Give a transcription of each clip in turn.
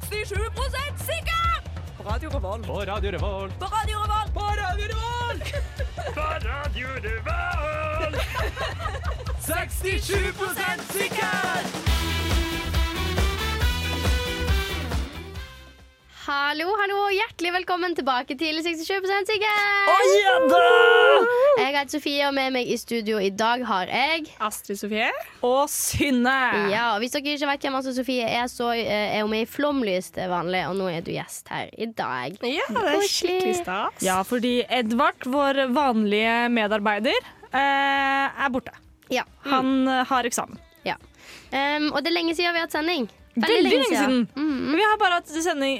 67 sikker! På Radio Revolt. På Radio Revolt. På Radio Revolt. På Radio Revolt. På Radio Revolt. 67% sikker! Hallo, hallo, hjertelig velkommen tilbake til 67 sikker! Oh, yeah, Jeg heter Sofie, og med meg i studio i dag har jeg Astrid Sofie. Og Synne. Ja, og Hvis dere ikke vet hvem Astrid Sofie er, så eh, er hun med i Flomlys til vanlig, og nå er du gjest her i dag. Ja, det er skikkelig stas. Ja, fordi Edvard, vår vanlige medarbeider, eh, er borte. Ja. Han eh, har eksamen. Um, og det er lenge siden vi har hatt sending. Veldig lenge siden. Vi, har bare hatt sending,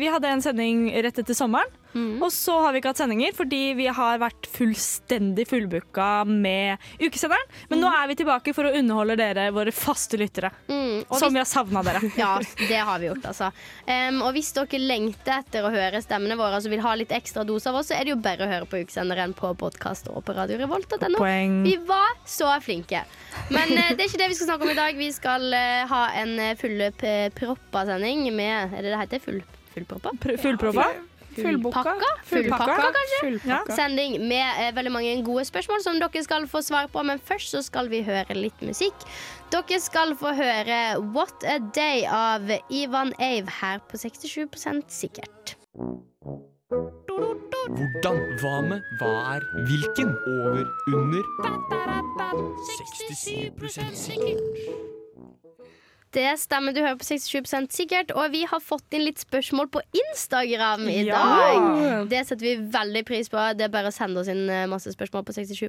vi hadde en sending rett etter sommeren, Mhm. og så har vi ikke hatt sendinger fordi vi har vært fullstendig fullbooka med ukesenderen. Men nå er vi tilbake for å underholde dere, våre faste lyttere. Mm, og Som hvis- vi har savna dere. Ja, det har vi gjort, altså. Um, og hvis dere lengter etter å høre stemmene våre, altså vil ha litt ekstra dose av oss, så er det jo bare å høre på ukesenderen på podkast og på radiorevolt.no. Poeng. Vi var så flinke. Men uh, det er ikke det vi skal snakke om i dag. Vi skal uh, ha en eh, fullproppa sending med Er det det heter? Full, fullproppa? Pr- Fullproppa. Fullboka. Fullpakka? Fullpakka. Fullpakka, kanskje? Fullpakka. Sending med eh, veldig mange gode spørsmål som dere skal få svar på. Men først så skal vi høre litt musikk. Dere skal få høre What a Day av Ivan Ave her på 67 sikkert. Hvordan? Hva med? Hva er? Hvilken? Over? Under? 67% sikkert. Det stemmer, du hører på 67% sikkert. Og vi har fått inn litt spørsmål på Instagram i Ja. dag. Det setter vi veldig pris på. Det er bare å sende oss inn eh, masse spørsmål på 67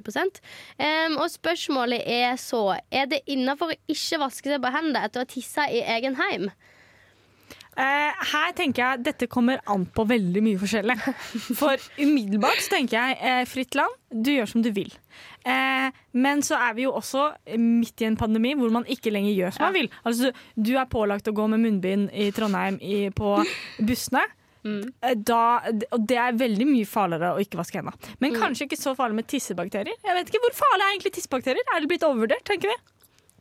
um, Og spørsmålet er så Er det innafor å ikke vaske seg på hendene etter å ha tissa i egen heim? Uh, her tenker jeg dette kommer an på veldig mye forskjellig. For umiddelbart tenker jeg uh, fritt land, du gjør som du vil. Eh, men så er vi jo også midt i en pandemi hvor man ikke lenger gjør som man vil. Altså, du er pålagt å gå med munnbind i Trondheim i, på bussene. Eh, Da, og det er veldig mye farligere å ikke vaske hendene. Men kanskje ikke så farlig med tissebakterier. Jeg vet ikke, Hvor farlig er egentlig tissebakterier? Er det blitt overvurdert? tenker vi?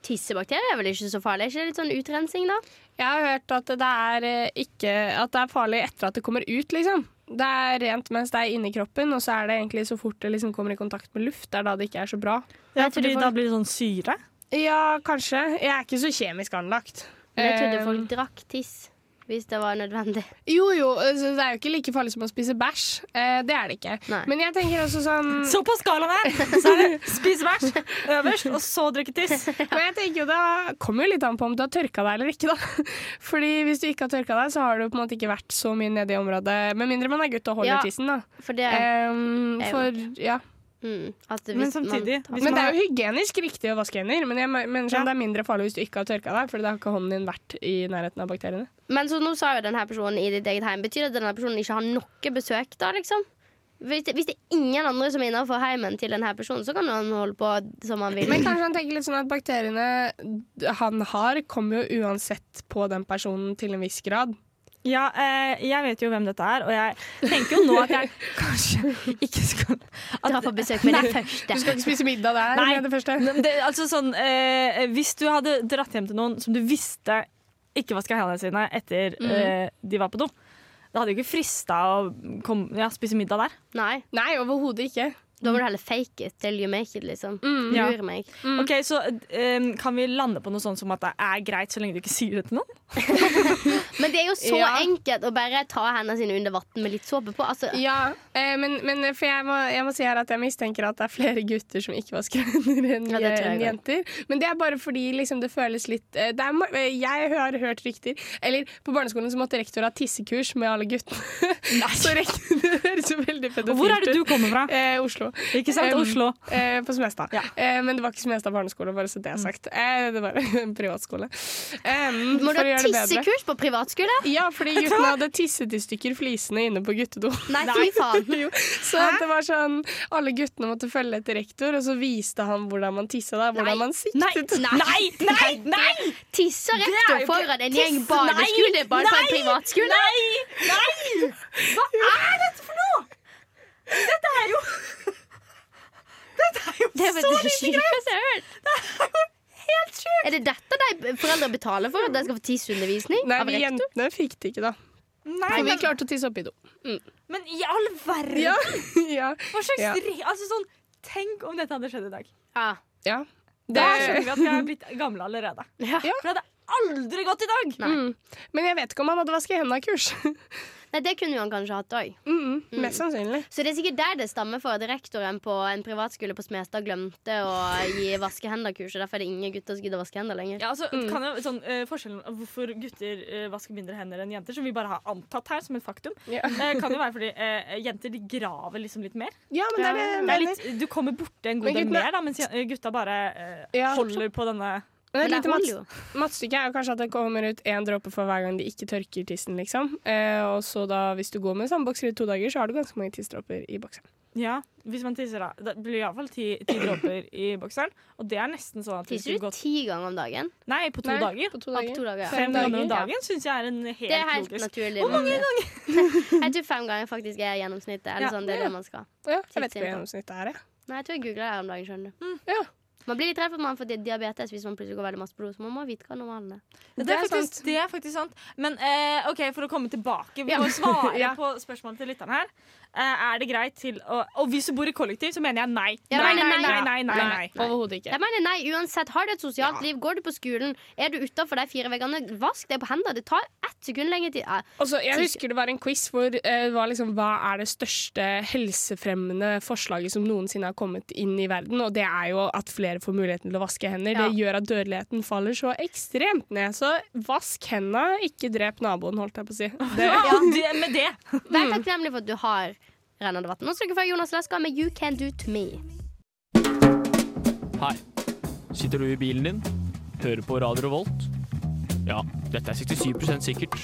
Tissebakterier er vel ikke så farlig? Er ikke det litt sånn utrensing, da? Jeg har hørt at det er eh, ikke At det er farlig etter at det kommer ut, liksom. Det er rent mens det er inni kroppen, og så er det egentlig så fort det liksom kommer i kontakt med luft. Det er da det ikke er så bra. Ja, fordi folk- Da blir det sånn syre. Ja, kanskje. Jeg er ikke så kjemisk anlagt. Men jeg trodde Eh, folk drakk tiss hvis det var nødvendig. Jo, jo. altså, Det er jo ikke like farlig som å spise bæsj. Eh, det er det ikke. Nei. Men jeg tenker også sånn Så på skalaen her så er det spise bæsj øverst, og så drikke tiss. Men jeg tenker jo Det kommer jo litt an på om du har tørka deg eller ikke. da Fordi Hvis du ikke har tørka deg, så har du på en måte ikke vært så mye nede i området. Med mindre man er gutt og holder Ja. tissen. da For det Ehm, er jo- For, ja. Mm, at hvis Men samtidig man, hvis Men det er jo hygienisk riktig å vaske hender. Men jeg mener sånn, Ja. det er mindre farlig hvis du ikke har tørka deg, for da har ikke hånden din vært i nærheten av bakteriene. Men så nå sa jo denne personen i ditt eget heim Betyr det at denne personen ikke har noe besøk da, liksom? Hvis det, hvis det er ingen andre som er innafor heimen til denne personen, så kan han holde på som han vil. Men kanskje han tenker litt sånn at bakteriene han har, kommer jo uansett på den personen til en viss grad. Ja, eh, jeg vet jo hvem dette er, og jeg tenker jo nå at jeg kanskje ikke skal Dra på besøk med det første. Du skal ikke spise middag der Nei. med det første. det, altså sånn, eh, Hvis du hadde dratt hjem til noen som du visste ikke vaska hendene sine etter eh, de var på do, da hadde jo ikke frista å kom, ja, spise middag der. Nei, Nei, overhodet ikke. Da må du heller fake it till you make it, liksom. Ja. Lure meg. Ok, Så um, kan vi lande på noe sånt som at det er greit så lenge du ikke sier det til noen? Men det er jo så Ja. enkelt å bare ta hendene sine under vann med litt såpe på. Altså, Ja, eh, men, men for jeg må, jeg må si her at jeg mistenker at det er flere gutter som ikke vasker hender enn Ja, også. jenter. Men det er bare fordi liksom, det føles litt eh, det er, eh, Jeg har hørt rykter Eller på barneskolen så måtte rektor ha tissekurs med alle guttene. så rektor, det høres jo veldig pedofilt ut. Hvor er det du kommer fra? Eh, Oslo. Ikke sant? Oslo. Eh, på Smestad. Ja. Eh, men det var ikke Smestad barneskole, bare så det er sagt. Eh, det var en privatskole. Må du ha tissekurs på privatskole? Ja, fordi guttene hadde tisset i stykker flisene inne på guttedo. Nei, fy faen. Jo, så det var sånn Alle guttene måtte følge etter rektor, og så viste han hvordan man tissa der. Hvordan Nei. man Nei, siktet. nei, nei! nei! Tisser er rektor ikke- foran en gjeng barneskole bare på en nei, privatskole? Nei! Nei! Hva er dette for noe? Dette er jo Er Det var så lite gress! Det er. Helt sjukt! Er det dette de foreldre betaler for? At de skal få tisseundervisning? Nei, av vi rektor? jentene fikk det ikke, da. Nei, For vi men, klarte å tisse oppi do. men i all verden! Ja. ja. Hva slags Ja. re- Altså sånn Tenk om dette hadde skjedd i dag. Ja. ja. Da skjønner vi at vi er blitt gamle allerede. Ja. For det hadde aldri gått i dag! Nei. Mm. Men jeg vet ikke om han hadde vaske hendene-kurs. Nei, det kunne han kanskje hatt òg. Mm, mest sannsynlig. Så det er sikkert der det stammer for at rektoren på en privatskole på Smestad glemte å gi vaskehender-kurs. Derfor er det ingen gutter som gidder å vaske hender lenger. Ja, altså, kan jeg, sånn, uh, forskjellen hvorfor gutter uh, vasker mindre hender enn jenter, som vi bare har antatt her som et faktum, Ja. uh, kan jo være fordi jenter de graver liksom litt mer. Ja, men det er det Det er litt, du kommer borti en god del mer, da, mens gutta bare Ja. holder på denne Men et det lite holder mats, jo. matstykke er jo kanskje at det kommer ut én dråpe for hver gang de ikke tørker tissen, liksom. Eh, og så da, hvis du går med samme bokser i to dager, så har du ganske mange tissdråper i bokseren. Ja, hvis man tisser da. Det blir iallfall ti, ti dråper i bokseren. Og det er nesten sånn at Tisser du ti ganger om dagen? Nei, på to Nei, dager. På to Ja, på to dager. Fem dager, ganger om ja. dagen syns jeg er en helt, Det er helt logisk. naturlig. Hvor mange ganger? jeg tror fem ganger faktisk er gjennomsnittet. Eller Ja, sånn, det er det man skal. Ja, jeg vet ikke hva gjennomsnittet er. jeg. Nei, jeg tror jeg googla det her om dagen. skjønner du Ja. Man blir litt redd for at man får diabetes hvis man plutselig går veldig masse blod. Så man må vite hva normalen er. Det, Det er faktisk, sant. det er faktisk sant. Men eh, OK, for å komme tilbake. Vi må svare Ja. på spørsmålet til lytteren her. Eh, er det greit til å Og hvis du bor i kollektiv, så mener jeg nei. Jeg nei, nei, nei, nei. nei, nei, nei, nei. Overhodet ikke. Jeg mener nei, uansett. Har du et sosialt liv, går du på skolen, er du utafor de fire veggene, vask deg på hendene. Det tar ett sekund lenger tid. Eh, Altså, jeg husker det var en quiz hvor det det var liksom, hva er det største helsefremmende forslaget som noensinne har kommet inn i verden, og det er jo at flere får muligheten til å vaske hender. Ja. Det gjør at dødeligheten faller så ekstremt ned. Så vask hendene, ikke drep naboen, holdt jeg på å si. Det, Ja, det, med det. Vær takknemlig for at du har rennende vann. Nå skal dere få Jonas Leska med You Can Do To Me. Hei. Sitter du i bilen din? Hører på Radio Revolt? Ja, dette er 67% sikkert.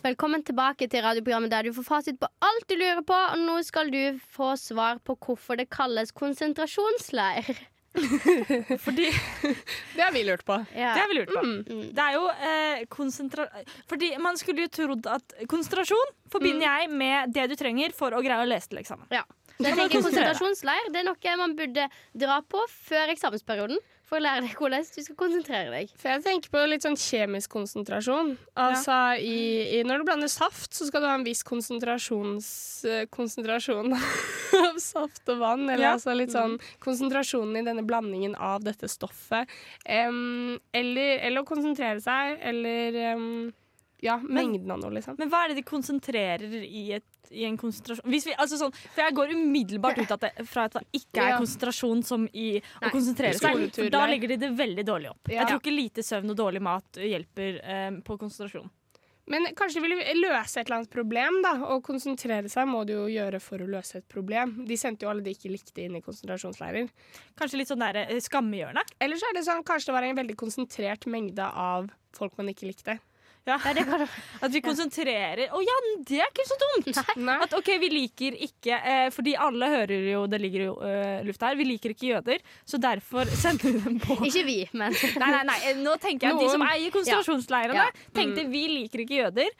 Velkommen tilbake til radioprogrammet der du får fasit på alt du lurer på. Og nå skal du få svar på hvorfor det kalles konsentrasjonsleir. Fordi det har vi lurt på. Ja. Det har vi lurt på. Mm. Det er jo eh, konsentra... Fordi man skulle jo trodd at konsentrasjon forbinder jeg med det du trenger for å greie å lese til eksamen. Ja. Jeg tenker? Konsentrasjonsleir det er noe man burde dra på før eksamensperioden. For å lære deg hvordan du skal konsentrere deg. For jeg tenker på litt sånn kjemisk konsentrasjon. Altså i, i, Når du blander saft, så skal du ha en viss eh, konsentrasjon av saft og vann. Eller Ja. altså litt sånn konsentrasjonen i denne blandingen av dette stoffet. Um, eller, eller å konsentrere seg, eller em, ja, mengden av noe, liksom. Men hva er det de konsentrerer i, et, i en konsentrasjon? Hvis vi, altså sånn, for jeg går umiddelbart ut at det, fra at det ikke er konsentrasjon som i å Nei. konsentrere seg. For da legger de det veldig dårlig opp. Ja. Jeg tror ikke lite søvn og dårlig mat hjelper um, på konsentrasjon. Men kanskje de ville løse et eller annet problem, da. Og konsentrere seg må de jo gjøre for å løse et problem. De sendte jo alle de ikke likte, inn i konsentrasjonsleirer. Kanskje litt sånn der, eh, skammehjørne. Eller så er det sånn, kanskje det var en veldig konsentrert mengde av folk man ikke likte. Ja. Ja, det kan At vi konsentrerer Å ja, det er ikke så dumt! Nei. At OK, vi liker ikke eh, Fordi alle hører jo, det ligger jo uh, luft her, vi liker ikke jøder, så derfor sender vi dem på Ikke vi, men Nei, nei, nei, eh, nå tenker jeg at de som eier konsentrasjonsleirene, Ja. tenkte vi liker ikke jøder.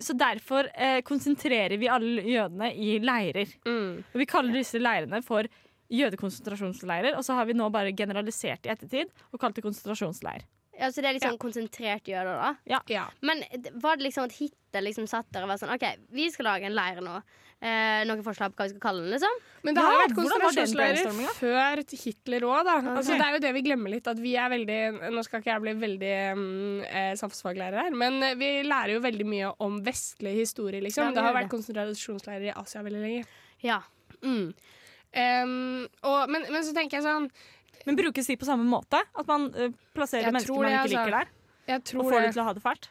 Så derfor eh, konsentrerer vi alle jødene i leirer. Mm. Og vi kaller disse leirene for jødekonsentrasjonsleirer, og så har vi nå bare generalisert i ettertid og kalt det konsentrasjonsleir. Ja, Så det er liksom konsentrert jøder, da? Ja. Men var det liksom at Hitler liksom satt der og var sånn OK, vi skal lage en leir nå. Eh, noen forslag på hva vi skal kalle den, liksom? Men det Ja, har vært konsentrasjonsleirer før Hitler òg, da. Altså, det er jo det vi glemmer litt. At vi er veldig Nå skal ikke jeg bli veldig mm, eh, samfunnsfaglærer her, men eh, vi lærer jo veldig mye om vestlig historie, liksom. Ja, det har vært konsentrasjonsleirer i Asia veldig lenge. Ja. Mm. Um, og, men, men så tenker jeg sånn Men brukes de på samme måte? At man eh, plasserer Jeg mennesker man ikke altså. liker der? Jeg Og får de til å ha det fælt?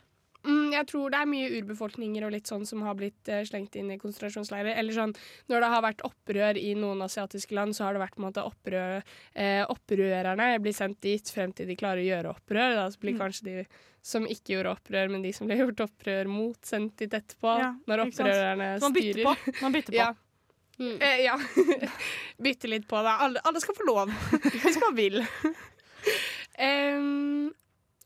mm, jeg tror det er mye urbefolkninger og litt sånn som har blitt uh, slengt inn i konsentrasjonsleirer. Eller sånn når det har vært opprør i noen asiatiske land, så har det vært på en måte opprør, eh, opprørerne blir sendt dit frem til de klarer å gjøre opprør. Da så blir Mm. kanskje de som ikke gjorde opprør, men de som ble gjort opprør mot, sendt dit etterpå. Ja, når opprørerne styrer. man bytter på. Man bytter på. Ja. Mm. Eh, ja. Bytte litt på det. Alle, alle skal få lov, hvis man vil. um,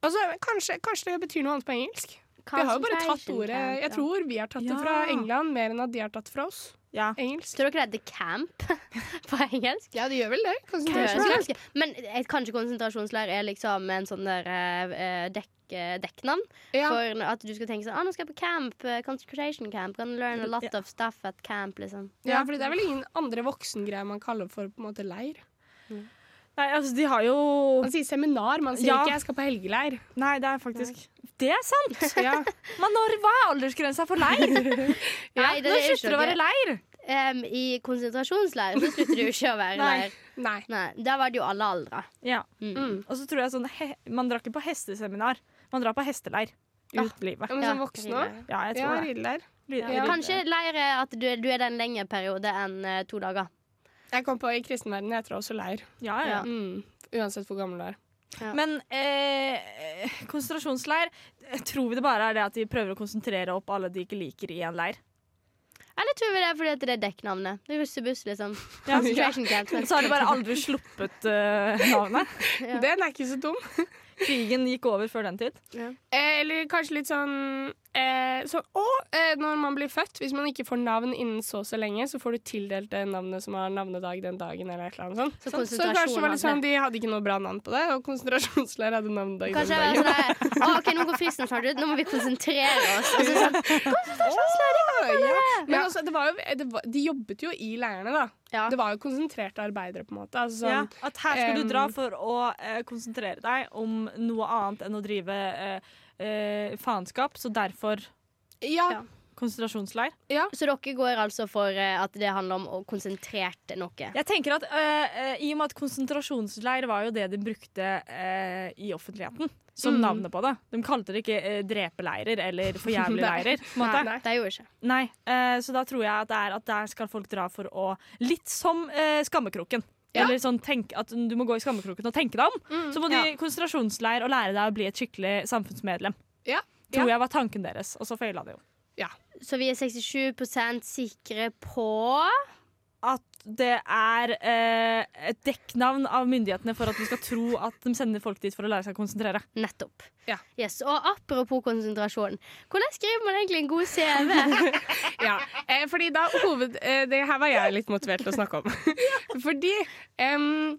altså, kanskje, kanskje det betyr noe annet på engelsk. Vi har jo bare tatt ordet Jeg tror vi har tatt det fra England mer enn at de har tatt det fra oss. Ja. engelsk. Tror dere det heter camp på engelsk? Ja, det gjør vel det. Konsentrasjonsleir. Men kanskje konsentrasjonsleir er liksom en sånn der uh, dekk, eh, dekknavn? Ja. For at du skal tenke sånn ah, 'Nå skal jeg på camp. eh, concentration camp. Can learn a lot Ja. of stuff at camp', liksom. ja, for det er vel ingen andre voksengreier man kaller for på en måte leir. Nei, altså, de har jo Man sier seminar, man sier Ja. ikke 'jeg skal på helgeleir'. Nei, det er faktisk Det er sant! Ja. Men når, hva er aldersgrensa for leir? Nei, det Når er slutter det å være leir? Um, I konsentrasjonsleir så slutter det jo ikke å være Nei. leir. Nei. Nei, Der var det jo alle aldre. Ja. Mm. Mm. Og så tror jeg sånn he Man drar ikke på hesteseminar. Man drar på hesteleir. Ut livet. Ja, men som voksen òg? Ja, jeg tror ja, rideleir. Ja. Kanskje leir er at du, du er der en lengre periode enn uh, to dager. Jeg kom på I kristenverdenen heter det også leir. Ja, ja. Ja. Mm. Uansett hvor gammel du er. Ja. Men eh, konsentrasjonsleir Tror vi det bare er det at de prøver å konsentrere opp alle de ikke liker i en leir? Eller tror vi det er fordi at det er dekknavnet? Det er Russebuss, liksom. Ja, ja. Så har de bare aldri sluppet uh, navnet. Ja. Den er ikke så dum. Krigen gikk over før den tid. Eh, eller kanskje litt sånn eh, så, og eh, når man blir født, hvis man ikke får navn innen så og så lenge, så får du tildelt det navnet som har navnedag den dagen, eller et eller annet sånt. Så Så, så kanskje det var det sånn, de hadde ikke noe bra navn på det, og konsentrasjonsleir hadde navnedag Kanskje den dagen. Altså, sånn OK, nå går fristen snart ut, nå må vi konsentrere oss. Og så sånn, ja. Men altså, det var jo, det var, de jobbet jo i leirene, da. ja. Det var jo konsentrerte arbeidere, på en måte. Altså, Ja, sånn, at her skal du dra for å eh, konsentrere deg om noe annet enn å drive eh, eh, faenskap, så derfor ja, Ja. konsentrasjonsleir. Så dere går altså for eh, at det handler om å konsentrere noe? Jeg tenker at eh, eh, I og med at konsentrasjonsleir var jo det de brukte eh, i offentligheten som Mm. navnet på det. De kalte det ikke eh, drepeleirer eller forjævligleirer. på en måte. Nei, det gjorde ikke. Nei, eh, så da tror jeg at det er at der skal folk dra for å Litt som skammekroken. Ja. Eller sånn tenk, at du må gå i skammekroken og tenke deg om. Mm, Så må du ja. i konsentrasjonsleir og lære deg å bli et skikkelig samfunnsmedlem. Ja, Tror ja. jeg var tanken deres, og så feila det jo. Så vi er 67% sikre på At det er eh, et dekknavn av myndighetene for at vi skal tro at de sender folk dit for å lære seg å konsentrere. nettopp. Ja. Yes, Og apropos konsentrasjon, hvordan skriver man egentlig en god CV? ja. Eh, fordi da hoved... Eh, det her var jeg litt motivert til å snakke om. fordi um,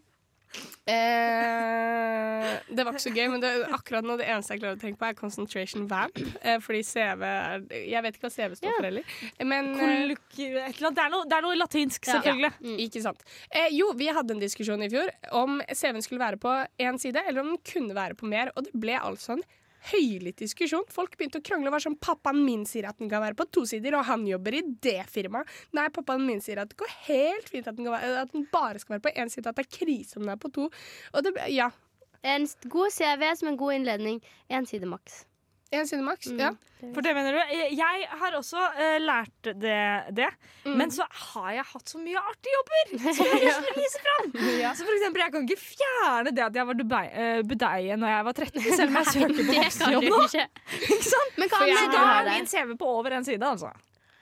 eh, Det var ikke så gøy, men det, akkurat nå det eneste jeg klarer å tenke på, er concentration vamp. Eh, fordi CV er Jeg vet ikke hva CV står for heller. Men eh. Det, er noe, det er noe latinsk, Ja. selvfølgelig. Mm. Ikke sant. Eh, jo, vi hadde en diskusjon i fjor om CV-en skulle være på én side, eller om den kunne være på mer, og det ble altså en høylytt diskusjon. Folk begynte å krangle og var sånn 'Pappaen min sier at den kan være på to sider, og han jobber i det firmaet.' Nei, pappaen min sier at det går helt fint at den, være, at den bare skal være på én side, at det er krise om den er på to. Det, ja. En god CV som en god innledning. Én side maks. Én side maks. Mm. Ja. For det mener du? Jeg, har også uh, lært det, det. Mm. men så har jeg hatt så mye artige jobber som jeg vise fram. Så for eksempel, jeg kan ikke fjerne det at jeg var Dubai, uh, budeie når jeg var 13, selv om jeg søker på voksenjobb nå. ikke. Ikke sant? Men hva For jeg da er min? CV på over en side, altså.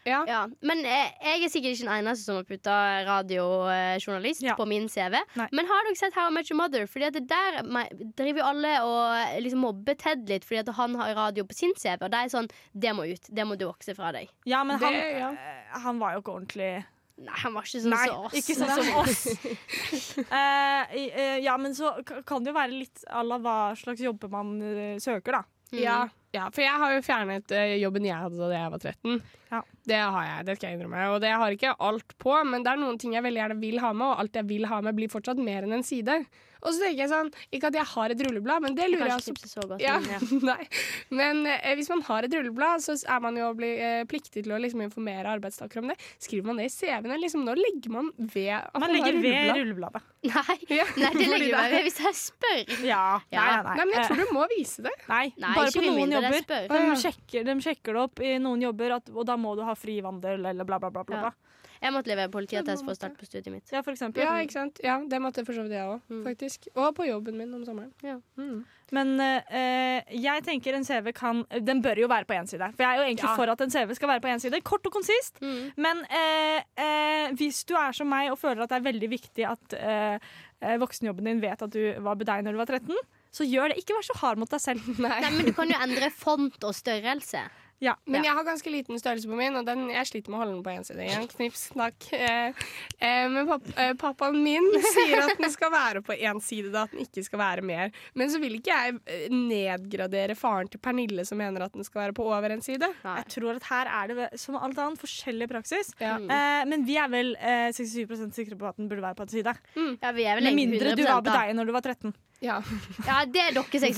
Ja. Ja, men eh, jeg er sikkert ikke den eneste som har putta radiojournalist Ja. på min CV. Nei. Men har dere sett How I Met Your Mother? Fordi at det der me- driver jo alle og eh, liksom mobber Ted litt fordi at han har radio på sin CV. Og det er sånn Det må ut. Det må du vokse fra deg. Ja, men Det- han, ja. eh, han var jo ikke ordentlig Nei, han var ikke sånn Nei, som oss. ikke sånn som oss. Eh, i- eh, ja, men så k- kan det jo være litt à la hva slags jobber man eh, søker, da. Mm. Ja, ja, for jeg har jo fjernet eh, jobben jeg hadde da jeg var 13. Ja. Det har jeg, det skal jeg innrømme. Og det har ikke alt på, men det er noen ting jeg veldig gjerne vil ha med, og alt jeg vil ha med, blir fortsatt mer enn en side. Og så tenker jeg sånn, ikke at jeg har et rulleblad, men det lurer jeg også tipset så godt. ja, ja. nei. Men eh, hvis man har et rulleblad, så er man jo bli, eh, pliktig til å liksom, informere arbeidstakere om det. Skriver man det i CV-ene? Liksom, når legger man ved at Man har legger ved rulleblad. rullebladet. Nei, Ja, nei, det legger man ved hvis jeg spør. Ja. Ja. Nei, nei, Nei, men jeg Eh, tror du må vise det. nei, Nei, bare ikke på noen jobber. De sjekker, de sjekker det opp i noen jobber, at, og da må du ha fri vandel eller bla, bla, bla. bla, Ja. bla. Jeg måtte levere politiattest for å starte på studiet mitt. Ja, for eksempel. Ja, ikke sant? Ja, det måtte for så vidt jeg òg, Mm. faktisk. Og på jobben min om sommeren. Ja. Mm. Men eh, jeg tenker en CV kan Den bør jo være på én side. For jeg er jo egentlig Ja. for at en CV skal være på én side. Kort og konsist. Mm. Men eh, eh, hvis du er som meg og føler at det er veldig viktig at eh, eh, voksenjobben din vet at du var budeie når du var 13, så gjør det. Ikke vær så hard mot deg selv. Nei, Nei, men du kan jo endre font og størrelse. Ja. Men jeg har ganske liten størrelse på min, og den, jeg sliter med å holde den på én side. Igjen, knips, knakk. Eh, eh, men papp, eh, pappaen min sier at den skal være på én side, da, at den ikke skal være mer. Men så vil ikke jeg eh, nedgradere faren til Pernille, som mener at den skal være på over en side. Jeg tror at her er det som alt annet forskjellig praksis. Ja. Eh, men vi er vel eh, 67% sikre på at den burde være på en side. Ja, vi er vel Med mindre du var på deg når du var 13. Ja, Ja, det er dere 66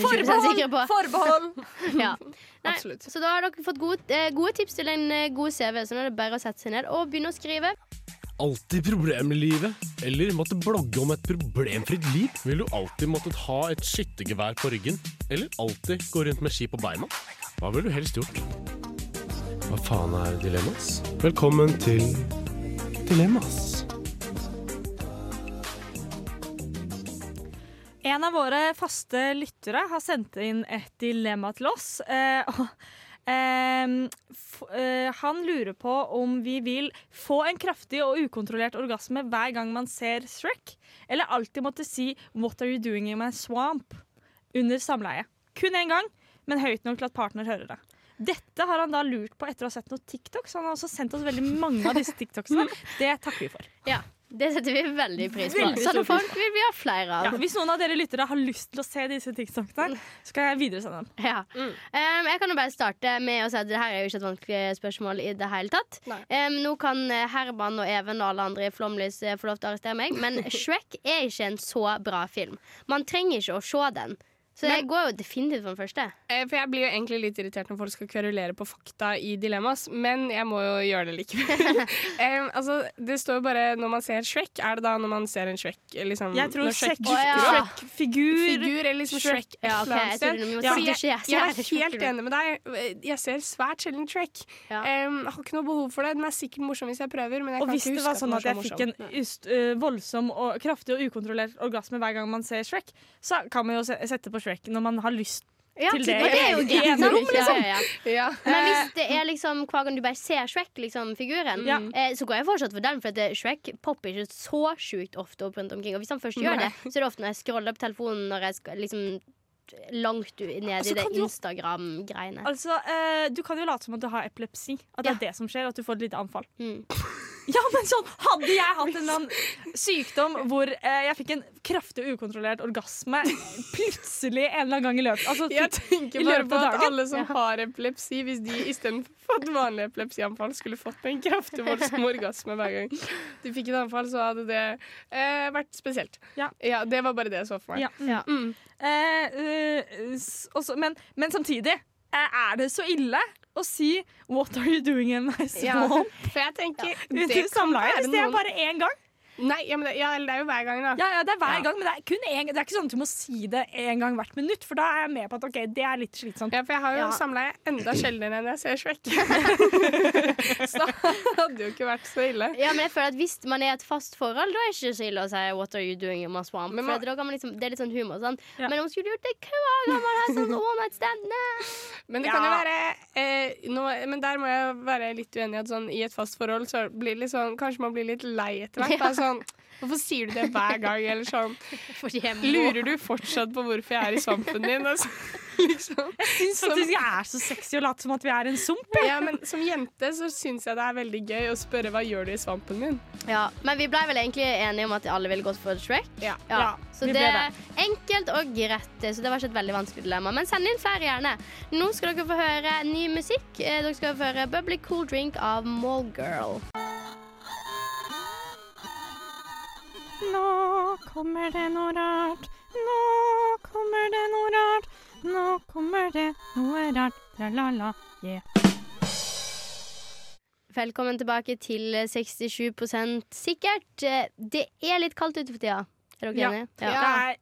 sikre på. Forbehold! Ja. Nei, absolutt. så da har dere fått gode, eh, gode tips til en eh, god CV, så nå er det bare å sette seg ned og begynne å skrive. Alltid problemer i livet? Eller måtte blogge om et problemfritt liv? Vil du alltid måttet ha et skyttergevær på ryggen? Eller alltid gå rundt med ski på beina? Hva ville du helst gjort? Hva faen er dilemmas? Velkommen til Dilemmas. En av våre faste lyttere har sendt inn et dilemma til oss. Eh, f eh, han lurer på om vi vil få en kraftig og ukontrollert orgasme hver gang man ser Shrek, eller alltid måtte si 'What are you doing in my swamp?' under samleie. Kun én gang, men høyt nok til at partner hører det. Dette har han da lurt på etter å ha sett noen TikToks. Han har også sendt oss veldig mange av disse TikToksene. Det takker vi for. Ja, Det setter vi veldig pris på. Veldig Sånne folk vil vi ha flere Ja, hvis noen av dere lyttere har lyst til å se disse TikTokene, skal jeg videresende dem. Ja. Um, jeg kan jo bare starte med å si at det her er jo ikke et vanskelig spørsmål i det hele tatt. Um, nå kan eh, Herman og Even og alle andre i Flomlys eh, få lov til å arrestere meg, men Shrek er ikke en så bra film. Man trenger ikke å se den. Så jeg går jo definitivt for den første. Eh, For jeg blir jo egentlig litt irritert når folk skal kverulere på fakta i dilemmas, men jeg må jo gjøre det likevel. Em, altså, det står jo bare når man ser Shrek. Er det da når man ser en Shrek? Liksom, Jeg tror når Shrek Shrek-? Figur. Eller liksom Shrek. Et eller annet sted. jeg, er helt enig med deg. Jeg ser svært sjelden Shrek. Ja. Jeg har ikke noe behov for det. Den er sikkert morsom hvis jeg prøver, men jeg Og kan hvis ikke det var sånn at jeg fikk en just, uh, voldsom og kraftig og ukontrollert orgasme hver gang man ser Shrek, så kan man jo sette på Shrek når man har lyst. Ja, til det og det er jo greit. sant? Ja, ja, ja. Ja. Men hvis det er liksom hver gang du bare ser Shrek, liksom, figuren, Ja. eh, så går jeg fortsatt for den. For at Shrek popper ikke så sjukt ofte opp rundt omkring. Og hvis han først gjør det, så er det ofte når jeg scroller på telefonen når jeg skal liksom langt ned Altså, i det Instagram-greiene. Altså, øh, Du kan jo late som at du har epilepsi. At det Ja. er det som skjer, at du får et lite anfall. Mm. Ja, men sånn, Hadde jeg hatt en eller annen sykdom hvor eh, jeg fikk en kraftig ukontrollert orgasme plutselig en eller annen gang i løpet altså, Jeg tenker I bare løpet på av at dagen. alle som har epilepsi, hvis de istedenfor fått vanlig epilepsianfall, skulle fått en kraftig voldsom orgasme hver gang de fikk et anfall, så hadde det eh, vært spesielt. Ja. Det var bare det jeg så for meg. Ja. Ja. Mm. Eh, eh, s- også, men, men samtidig, eh, er det så ille å si 'What are you doing in my Ja, swamp?' for jeg tenker ja, det det kan være noen bare én gang? Nei, ja, men det, ja, det er jo hver gang, da. Ja, ja, det er hver Ja. gang, men det er kun en, Det er ikke sånn at du må si det en gang hvert minutt, for da er jeg med på at ok, det er litt slitsomt. Ja, for jeg har jo Ja. samleie enda sjeldnere enn jeg ser Shrek. så det hadde jo ikke vært så ille. Ja, men jeg føler at Hvis man er i et fast forhold, da er det ikke så ille å si 'What are you doing in my swamp?' Man, For da kan man liksom, det er litt sånn humor. Sånn. Ja. Men om skulle gjort det hver gang man har sånn one night stand. Men det kan jo være eh, nå, Men der må jeg være litt uenig. At sånn, I et fast forhold så blir det litt sånn Kanskje man blir litt lei etter hvert. da, Sånn, hvorfor sier du det hver gang? Eller sånn Lurer du fortsatt på hvorfor jeg er i svampen din? Altså, liksom. Jeg syns faktisk jeg er så sexy og late som at vi er en sump. Ja, men som jente så syns jeg det er veldig gøy å spørre hva gjør du i svampen min. Ja, Men vi ble vel egentlig enige om at alle ville gått for Shrek. Ja. Ja, Ja, så vi det er enkelt og greit. Så det var ikke et veldig vanskelig dilemma. Men send inn flere gjerne. Nå skal dere få høre ny musikk. Eh, Dere skal få høre Bubbly Cool Drink av Mallgirl. Nå kommer det noe rart. Nå kommer det noe rart. Nå kommer det noe rart. Tra-la-la, yeah. Velkommen tilbake til 67 sikkert. Det er litt kaldt ute for tida. Er dere Ja. enige? Det er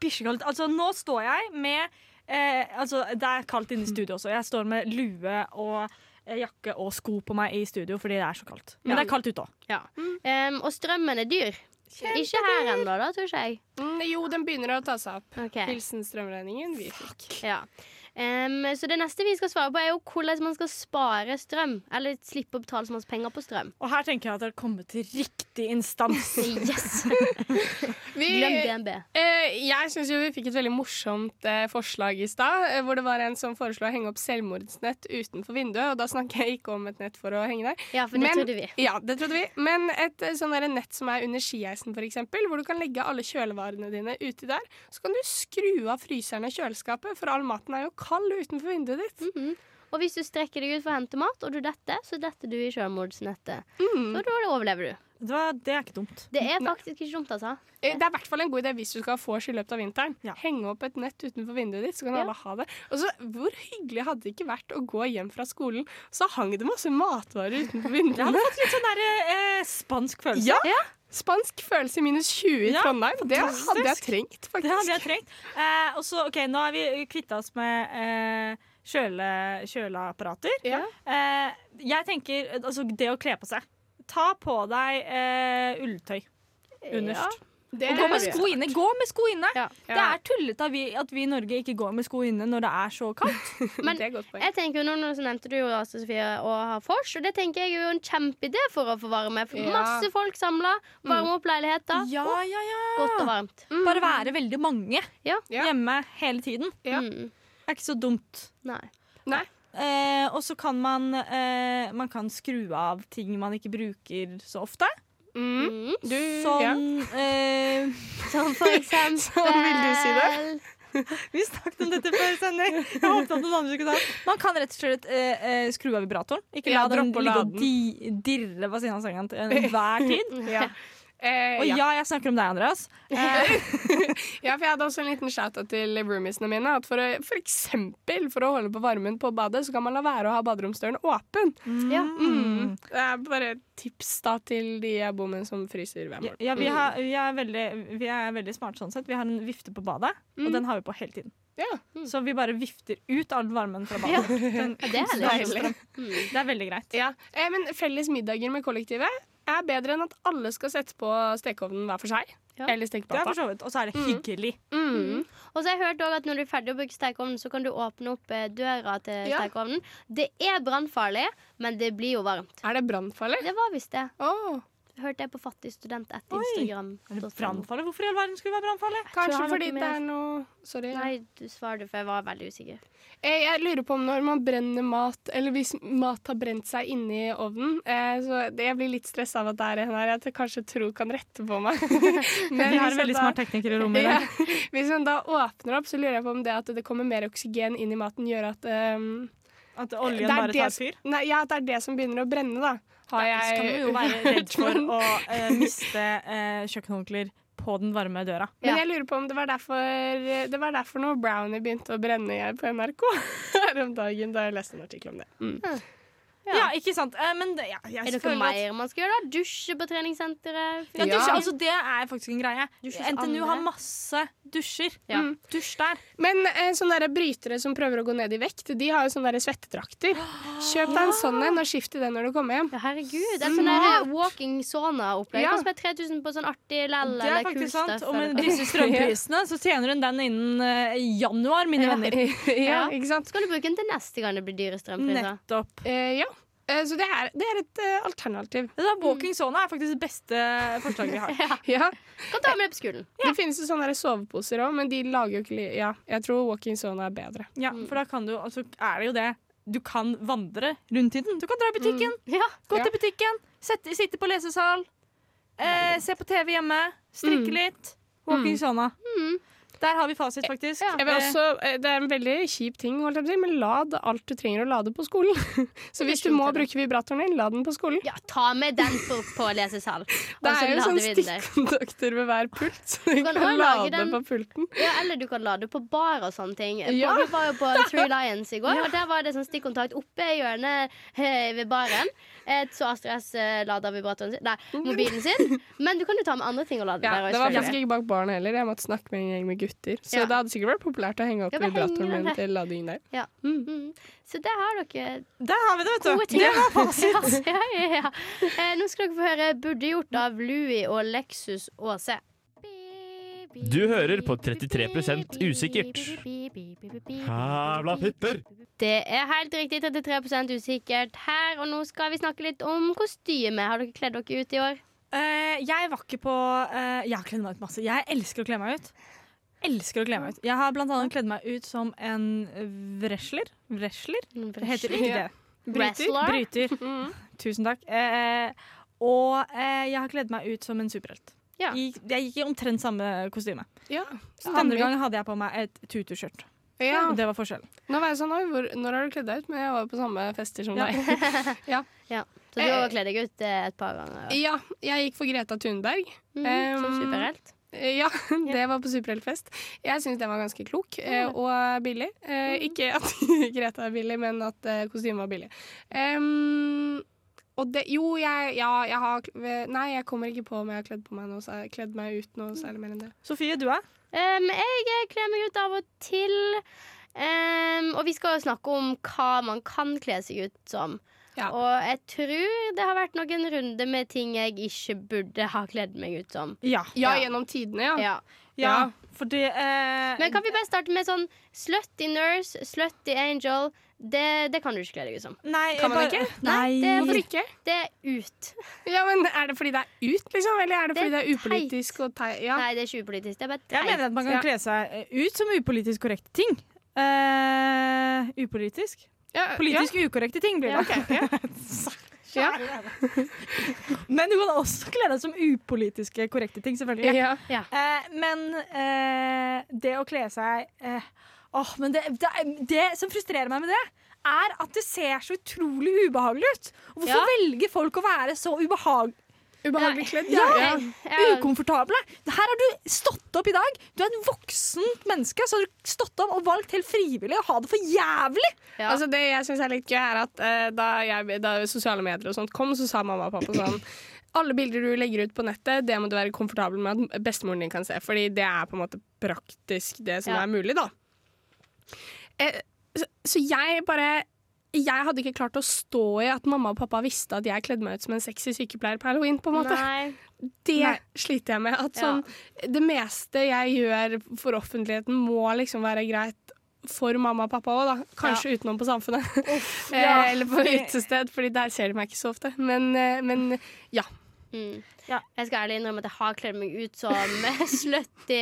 bikkjekaldt. Altså, nå står jeg med eh, Altså, det er kaldt inne i studio også. Jeg står med lue og eh, jakke og sko på meg i studio fordi det er så kaldt. Men Ja. det er kaldt ute òg. Ja. Um, og strømmen er dyr. Ikke her ennå, da, tror ikke jeg. Mm, jo, den begynner å ta seg opp. Okay. Hilsen strømregningen vi fikk. Ja. Em, så det neste vi skal svare på, er jo hvordan man skal spare strøm. Eller slippe å betale så masse penger på strøm. Og her tenker jeg at dere har kommet til riktig instans. Yes! Vi, Glem DNB. Uh, jeg syns vi fikk et veldig morsomt uh, forslag i stad, uh, hvor det var en som foreslo å henge opp selvmordsnett utenfor vinduet. Og da snakker jeg ikke om et nett for å henge der. Ja, for det Men- trodde vi. Ja, det trodde vi. Men et eh, sånn nett som er under skieisen, eksempel, hvor du kan legge alle kjølevarene dine uti der. Så kan du skru av fryseren og kjøleskapet, for all maten er jo kald utenfor vinduet ditt. Mhm. Og hvis du strekker deg ut for å hente mat, og du detter, så detter du i selvmordsnettet. Mm. Så da overlever du. Det, var, det er ikke dumt. Det er faktisk ikke dumt, altså. Eh, Det er i hvert fall en god idé hvis du skal få vors i løpet av vinteren. Ja. Henge opp et nett utenfor vinduet ditt, så kan Ja. alle ha det. Og så, Hvor hyggelig hadde det ikke vært å gå hjem fra skolen, så hang det masse matvarer utenfor Jeg vinduene. hadde fått litt sånn der, eh, spansk følelse. Ja. Ja. Spansk følelse i minus 20 i Ja, Trondheim. Det hadde jeg trengt, faktisk. Det hadde jeg trengt. Eh, og så, ok, Nå har vi kvitta oss med eh, kjøle, kjøleapparater. Ja. Eh, jeg tenker altså, det å kle på seg. Ta på deg eh, ulltøy underst. Det gå med sko inne. Gå med sko inne! Ja. Det er tullete at vi, at vi i Norge ikke går med sko inne når det er så kaldt. Men. Jeg tenker jo nå, nå så nevnte du jo Sofie å ha vors, og det tenker jeg er jo en kjempeidé for å få varme. For Ja. Masse folk samla, varme opp leiligheta. Ja, ja, ja. Godt og varmt. Bare være veldig mange hjemme hele tiden. Ja. Mm. Det er ikke så dumt. Nei. Nei. Eh, og så kan man, eh, man kan skru av ting man ikke bruker så ofte. Mm. Du, som, ja. Eh, Som for eksempel Sånn vil du si det. Vi snakket om dette før sending. Jeg håpet at noen andre skulle ta. Man kan rett og slett eh, eh, skru av vibratoren. Ikke la Ja, den ligge og di dirre på siden av sengen til enhver tid. Ja. Eh, Og ja. ja, jeg snakker om deg, Andreas. Eh, ja, for jeg hadde også en liten shout-out til roomiesene mine. At for, å, for eksempel for å holde på varmen på badet, så kan man la være å ha baderomsdøren åpen. Ja. Mm. Det er bare et tips da til de jeg bor med som fryser hver ja, morgen. ja, vi, har, vi, er veldig, vi er veldig smarte sånn sett. Vi har en vifte på badet, og Mm. den har vi på hele tiden. Ja. Så vi bare vifter ut all varmen fra badet. Den, Ja, det er. Mm. Det er veldig greit. Ja. Eh, men felles middager med kollektivet er bedre enn at alle skal sette på stekeovnen hver for seg. Ja. Eller er stekeplata. Og så er det Mm. hyggelig. Mm. Og så har jeg hørt at når du er ferdig å bruke stekeovnen, så kan du åpne opp eh, døra til Ja. stekeovnen. Det er brannfarlig, men det blir jo varmt. Er det brannfarlig? Det var visst det. Åh, Hørte jeg på Fattig student etter Oi. Instagram. Er det brannfarlig? Hvorfor i all verden skulle det være brannfarlig? Kanskje fordi det er noe Sorry. Nei, du svarer for jeg var veldig usikker. Jeg, Jeg lurer på om når man brenner mat, eller hvis mat har brent seg inni ovnen eh, så det, Jeg blir litt stressa av at det er en her jeg kanskje tror kan rette på meg. Men Vi har en veldig da- smart tekniker i rommet. i Ja, dag. hvis man da åpner opp, så lurer jeg på om det at det kommer mer oksygen inn i maten, gjør at um, At oljen bare det tar fyr. Nei, ja, det er det som begynner å brenne, da. Har Ja, jeg du jo være redd for å uh, miste uh, kjøkkenhåndklær på den varme døra. Men jeg lurer på om det var derfor Det var derfor noe Brownie begynte å brenne på NRK her om dagen, da jeg leste en artikkel om det. Mm. Ja, ikke sant? Eh, men det, ja, jeg Er det noe mer man skal gjøre? da? Dusje på treningssenteret? Ja, Ja. altså, det er faktisk en greie. NTNU andre. har masse dusjer. Ja. Mm. Dusj der. Men eh, sånne der brytere som prøver å gå ned i vekt, de har jo sånne der svettetrakter. Kjøp deg en sånn en og skift i den når du kommer hjem. Ja, herregud. Det er sånn der walking sauna-opplegg. Ja. Koster bare 3000 på sånn artig lell Det er faktisk sant. Og med disse strømprisene så tjener hun den innen uh, januar, mine venner. ja, Ja. ikke sant? Så kan du bruke den til neste gang det blir dyre strømpriser. Nettopp. Eh, ja. Eh, så det er, det er et uh, alternativ. Det der walking sauna er faktisk det beste forslaget vi har. Ja. Kan ta med det på skolen. Det finnes jo sånne soveposer òg, men de lager jo ikke li Ja, jeg tror walking sauna er bedre. Ja, for da kan du, altså, er det jo det. Du kan vandre rundt i den. Du kan dra i butikken, Ja. gå til butikken, sette, sitte på lesesal, eh, se på TV hjemme, strikke Mm. litt. Walking sauna. Mm. Der har vi fasit, faktisk. Ja. Jeg vil også, eh, det er en veldig kjip ting, holdt jeg på å si, men lad alt du trenger å lade på skolen. Så hvis du må bruke vibratoren din, lad den på skolen. ja, ta med den på, på lesesal. Det er jo sånn stikkontakter ved hver pult, så du kan kan, lade den- på pulten. Ja, eller du kan lade på bar og sånne ting. Ja. Vi var jo på Three Lions i går, og der var det sånn stikkontakt oppe i hjørnet eh, ved baren. Eh, Så Astrid S eh, lader vibratoren sin Nei, mobilen sin. Men du kan jo ta med andre ting og lade Ja, der. det var faktisk ikke bak baren heller. Jeg måtte snakke med en gjeng med gutter. Så Ja. det hadde sikkert vært populært å henge opp Ja, vibratoren min til lading der. Ja. Mm. Så der har dere Der har vi det, vet du. Det var fasit. Ja, ja, ja. Eh, nå skal dere få høre 'Burde gjort' av Louis og Lexus Aase. Du hører på 33 usikkert. Hævla pipper! Det er helt riktig 33% usikkert her, og nå skal vi snakke litt om kostyme. Har dere kledd dere ut i år? Uh, jeg var ikke på uh, Jeg har kledd meg ut masse. Jeg elsker å kle meg ut. Elsker å kle meg ut. Jeg har blant annet kledd meg ut som en wrestler. Wrestler? Det heter ikke det. Bryter. Bryter. Mm. Tusen takk. Eh, og eh, jeg har kledd meg ut som en superhelt. Ja. Jeg, jeg gikk i omtrent samme kostyme. Ja, Andre gang hadde jeg på meg et tutu-skjørt. Ja. Det var forskjellen. Nå var jeg sånn, Oi, hvor, når har du kledd deg ut? Men jeg var jo på samme fester som Ja. deg. Så du har kledd deg ut eh, et par ganger? Ja, jeg gikk for Greta Thunberg. Som Um, superhelt? Eh, Ja, det var på superheltfest. Jeg syns den var ganske klok eh, og billig. Eh, ikke at Greta er billig, men at eh, kostymet var billig. Um, og det Jo, jeg, ja, jeg har Nei, jeg kommer ikke på om jeg har kledd på meg noe, kledd meg ut noe særlig mer enn det. Sofie, du er? Um, jeg kler meg ut av og til. Um, og vi skal jo snakke om hva man kan kle seg ut som. Ja. Og jeg tror det har vært noen runder med ting jeg ikke burde ha kledd meg ut som. Ja. Ja, gjennom tidene, ja. Ja. For det eh, Men kan vi bare starte med sånn slutty nurse, slutty angel? Det, det kan du ikke kle deg ut som. Nei, Kan man bare- ikke? Nei, Nei, det er Hvorfor ikke? Det er ut. Ja, men Er det fordi det er ut, liksom? Eller er det Det er fordi det er upolitisk og teit? Ja. Nei, det er ikke upolitisk. Det er bare Jeg mener at man kan kle seg ut som upolitisk korrekte ting. Uh, upolitisk? Ja, Politisk ukorrekte ting blir det. Ja. Ja. Men du kan også kle deg som upolitiske korrekte ting, selvfølgelig. Ja. Ja. Eh, men eh, det å kle seg eh, Åh, men det, det, det som frustrerer meg med det, er at det ser så utrolig ubehagelig ut. Hvorfor Ja. velger folk å være så ubehag Ubehagelig kledd. Ja. Ja. Ja. ukomfortable? Her har du stått opp i dag. Du er et voksent menneske. Så har du stått opp og valgt helt frivillig å ha det for jævlig. Ja. Altså det jeg syns er litt gøy, er at uh, da, jeg, da sosiale medier og sånt kom, så sa mamma og pappa sånn alle bilder du legger ut på nettet, det må du være komfortabel med at bestemoren din kan se. Fordi det er på en måte praktisk det som Ja. er mulig, da. Eh, så, så jeg bare Jeg hadde ikke klart å stå i at mamma og pappa visste at jeg kledde meg ut som en sexy sykepleier på halloween. på en måte. Nei. Det Nei. sliter jeg med. At Ja. sånn, Det meste jeg gjør for offentligheten, må liksom være greit for mamma og pappa òg, da. Kanskje utenom på Samfunnet. ja, eh, eller på utested, Fordi der ser de meg ikke så ofte. Men, eh, men ja. Mm. Ja. Jeg skal ærlig innrømme at jeg har kledd meg ut som slutty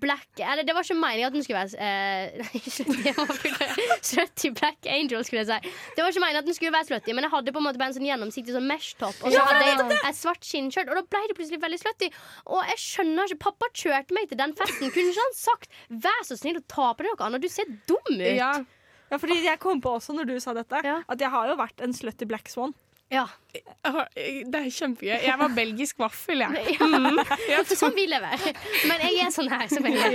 black Eller det var ikke meningen at den skulle være eh, Nei, slutty, black angel, skulle jeg si. Det var ikke meningen at den skulle være slutty, men jeg hadde på en måte bare en sånn gjennomsiktig sånn mesh-topp. Og så Ja, hadde jeg et svart skinnskjørt, og da ble det plutselig veldig slutty. Og jeg skjønner ikke Pappa kjørte meg til den festen. Kunne ikke han sagt 'vær så snill å ta på deg noe annet', du ser dum ut? ja. Ja, fordi jeg kom på også når du sa dette, at jeg har jo vært en slutty black swan. Ja. Det er kjempegøy. Jeg var belgisk vaffel, jeg. Ja. Sånn vil jeg være. Men jeg er sånn her som jeg er.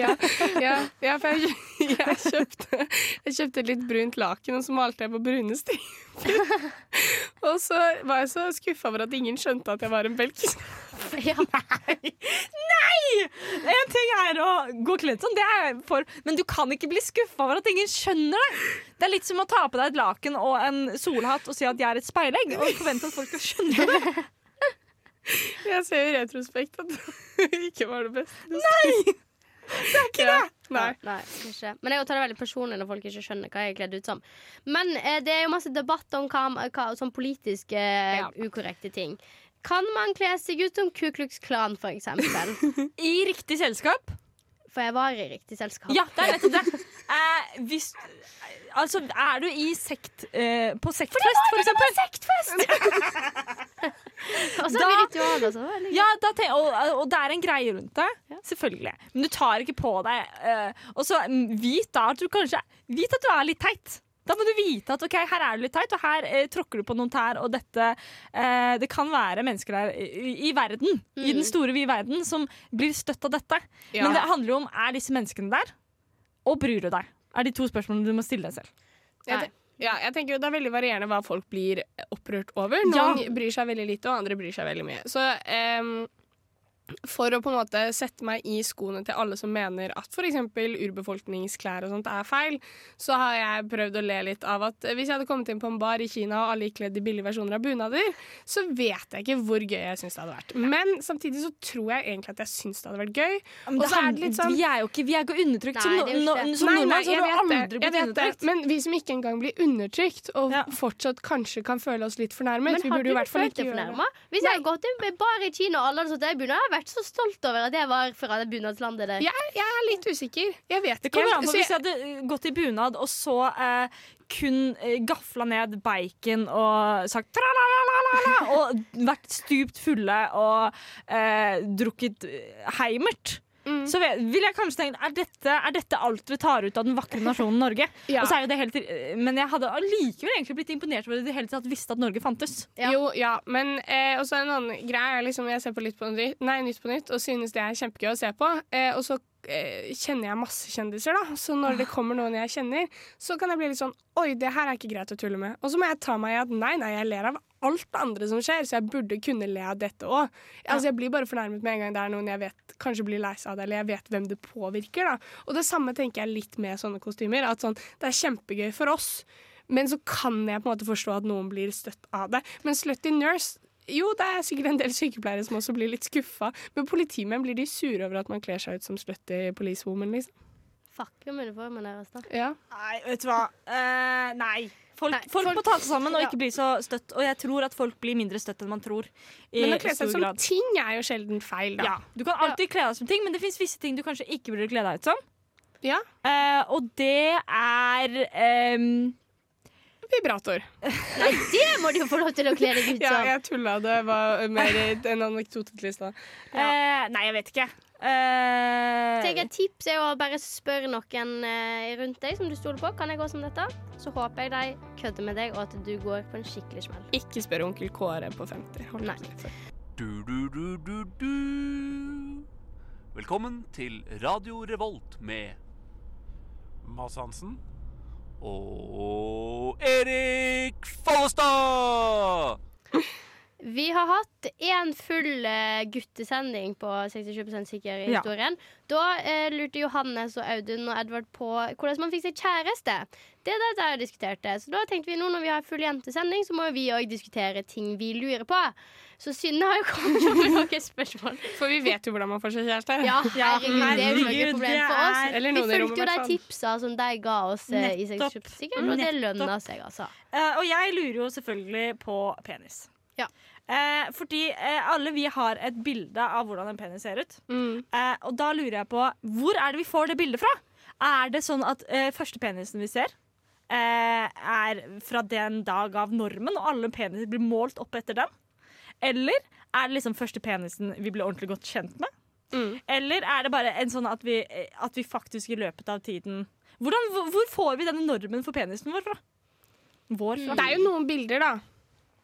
Ja, ja, for jeg, jeg, kjøpte, jeg kjøpte litt brunt laken, og så malte jeg på brune striper. Og så var jeg så skuffa over at ingen skjønte at jeg var en belgisk Ja. En ting er å gå kledd sånn, det er jeg for, men du kan ikke bli skuffa over at ingen skjønner det. Det er litt som å ta på deg et laken og en solhatt og si at jeg er et speilegg, og forvente at folk skal skjønne det. Jeg ser i retrospekt at det ikke var det beste. Nei! Det er ikke det! Nei. Nei, ikke. Men jeg tar det veldig personlig når folk ikke skjønner hva jeg er kledd ut som. Men eh, det er jo masse debatt om hva, hva, sånn politiske eh, Ja. ukorrekte ting. Kan man kle seg ut som Ku Klux Klan, for eksempel? I riktig selskap. For jeg var i riktig selskap. Ja, det er nettopp det. Eh, hvis, altså, er du i sekt eh, på sektfest, for eksempel? sektfest! Og så er vi ritualer. Så. veldig gøy. Ja, da ten og, og det er en greie rundt det. Selvfølgelig. Men du tar ikke på deg eh, Og så mm, vit da at du kanskje Vit at du er litt teit. Da må du vite at ok, her er det litt teit, og her eh, tråkker du på noen tær, og dette eh, Det kan være mennesker der i, i verden, i den store vide verden, som blir støtt av dette. Ja. Men det handler jo om er disse menneskene der, og bryr du deg? Er de to spørsmålene du må stille deg selv. Nei. ja, jeg tenker jo Det er veldig varierende hva folk blir opprørt over. Noen bryr seg veldig lite, og andre bryr seg veldig mye. Så ehm, for å på en måte sette meg i skoene til alle som mener at f.eks. urbefolkningsklær og sånt er feil, så har jeg prøvd å le litt av at hvis jeg hadde kommet inn på en bar i Kina og alle gikk kledd i billige versjoner av bunader, så vet jeg ikke hvor gøy jeg syns det hadde vært. Men samtidig så tror jeg egentlig at jeg syns det hadde vært gøy. Men Og det så er det litt sånn Vi er jo ikke, vi er ikke undertrykt. som Nei, no, det er jo no, ikke som Nei, nordmenn så har du aldri blitt vet det. undertrykt. Men vi som ikke engang blir undertrykt, og Ja. fortsatt kanskje kan føle oss litt fornærmet Men Vi burde du i følt deg fornærma? Hvis jeg hadde gått inn på bar i Kina og alle hadde stått i bunad, hadde jeg vært så stolt over at jeg var fra det bunadslandet der. Jeg, jeg er litt usikker. Jeg vet Det kommer an på Hvis jeg- hadde eh, gått i bunad og så eh, kun eh, gafla ned bacon og sagt tra-la-la-la-la og vært stupt fulle og eh, drukket eh, heimert, Mm. så vil jeg kanskje tenkt er dette, er dette alt vi tar ut av den vakre nasjonen Norge? Ja. Og så er jo det helt, men jeg hadde allikevel egentlig blitt imponert over at de hele tatt visste at Norge fantes. Ja. Jo, ja, men eh, også en annen greie er liksom jeg ser på litt på nytt, nei, Nytt på nytt og synes det er kjempegøy å se på. Eh, og så kjenner jeg masse kjendiser, da. Så når det kommer noen jeg kjenner, så kan jeg bli litt sånn Oi, det her er ikke greit å tulle med. Og så må jeg ta meg i at nei, nei, jeg ler av alt det andre som skjer, så jeg burde kunne le av dette òg. Altså, jeg blir bare fornærmet med en gang det er noen jeg vet kanskje blir lei seg av det, eller jeg vet hvem det påvirker. da. Og det samme tenker jeg litt med sånne kostymer. At sånn, det er kjempegøy for oss, men så kan jeg på en måte forstå at noen blir støtt av det. Men Slutty Nurse jo, det er sikkert en del sykepleiere som også blir litt skuffa. Men politimenn blir de sure over at man kler seg ut som slutty policewoman, liksom. Fuck om uniformen deres, da. Ja. Nei, vet du hva. Uh, nei. Folk, Nei, folk, folk- må ta seg sammen og ja. ikke bli så støtt. Og jeg tror at folk blir mindre støtt enn man tror. I Men å kle seg som grad. ting er jo sjelden feil, da. Ja, Du kan alltid kle deg som ting, men det fins visse ting du kanskje ikke burde kle deg ut som. Ja. Uh, og det er ehm, Vibrator. Nei, det må du jo få lov til å kle deg ut som! Ja, jeg tulla. Det var mer en anekdote til i stad. eh, Nei, jeg vet ikke. Eh, Tenk Et tips er å bare spørre noen eh, rundt deg som du stoler på. Kan jeg gå som dette? Så håper jeg de kødder med deg, og at du går på en skikkelig smell. Ikke spør onkel Kåre på 50. Hold Nei. Du, du, du, du, du. Velkommen til Radio Revolt med Mads Hansen. Og Erik Follestad! Vi har hatt én full eh, guttesending på 67 sikker i Ja. Da eh, lurte Johannes og Audun og Edvard på hvordan man fikk seg kjæreste. Det er det jeg diskuterte. Så da tenkte vi nå når vi har full jentesending, så må vi òg diskutere ting vi lurer på. Så Synne har jo kommet opp med noen spørsmål. For vi vet jo hvordan man får seg kjæreste. Ja, herregud, det er jo ikke noe problem for oss. Eller Vi i fulgte jo de i tipsa som de ga oss eh, i Nettopp. 67 sikkert, og det lønna seg, altså. Uh, og jeg lurer jo selvfølgelig på penis. Ja. Eh, fordi eh, alle vi har et bilde av hvordan en penis ser ut. Mm. Eh, og da lurer jeg på hvor er det vi får det bildet fra? Er det sånn at eh, første penisen vi ser, eh, er fra den dag av normen, og alle peniser blir målt opp etter den? Eller er det liksom første penisen vi blir ordentlig godt kjent med? Mm. Eller er det bare en sånn at vi, eh, at vi faktisk i løpet av tiden Hvordan, hvor, hvor får vi denne normen for penisen vår fra? Vår fra? Det er jo noen bilder, da.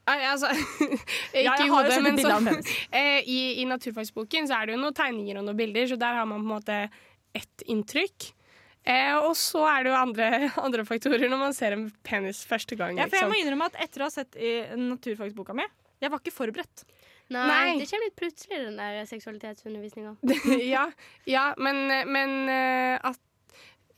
Nei, altså Ikke Ja, jeg i hodet, sett men en sånn eh, i, I naturfagsboken så er det jo noen tegninger og noen bilder, så der har man på en måte ett inntrykk. Eh, og så er det jo andre, andre faktorer når man ser en penis første gang. Ja, for jeg må innrømme at etter å ha sett i naturfagsboka mi, jeg var ikke forberedt. Nei, Nei. Det kommer litt plutselig, den der seksualitetsundervisninga. ja, ja, men, men eh, at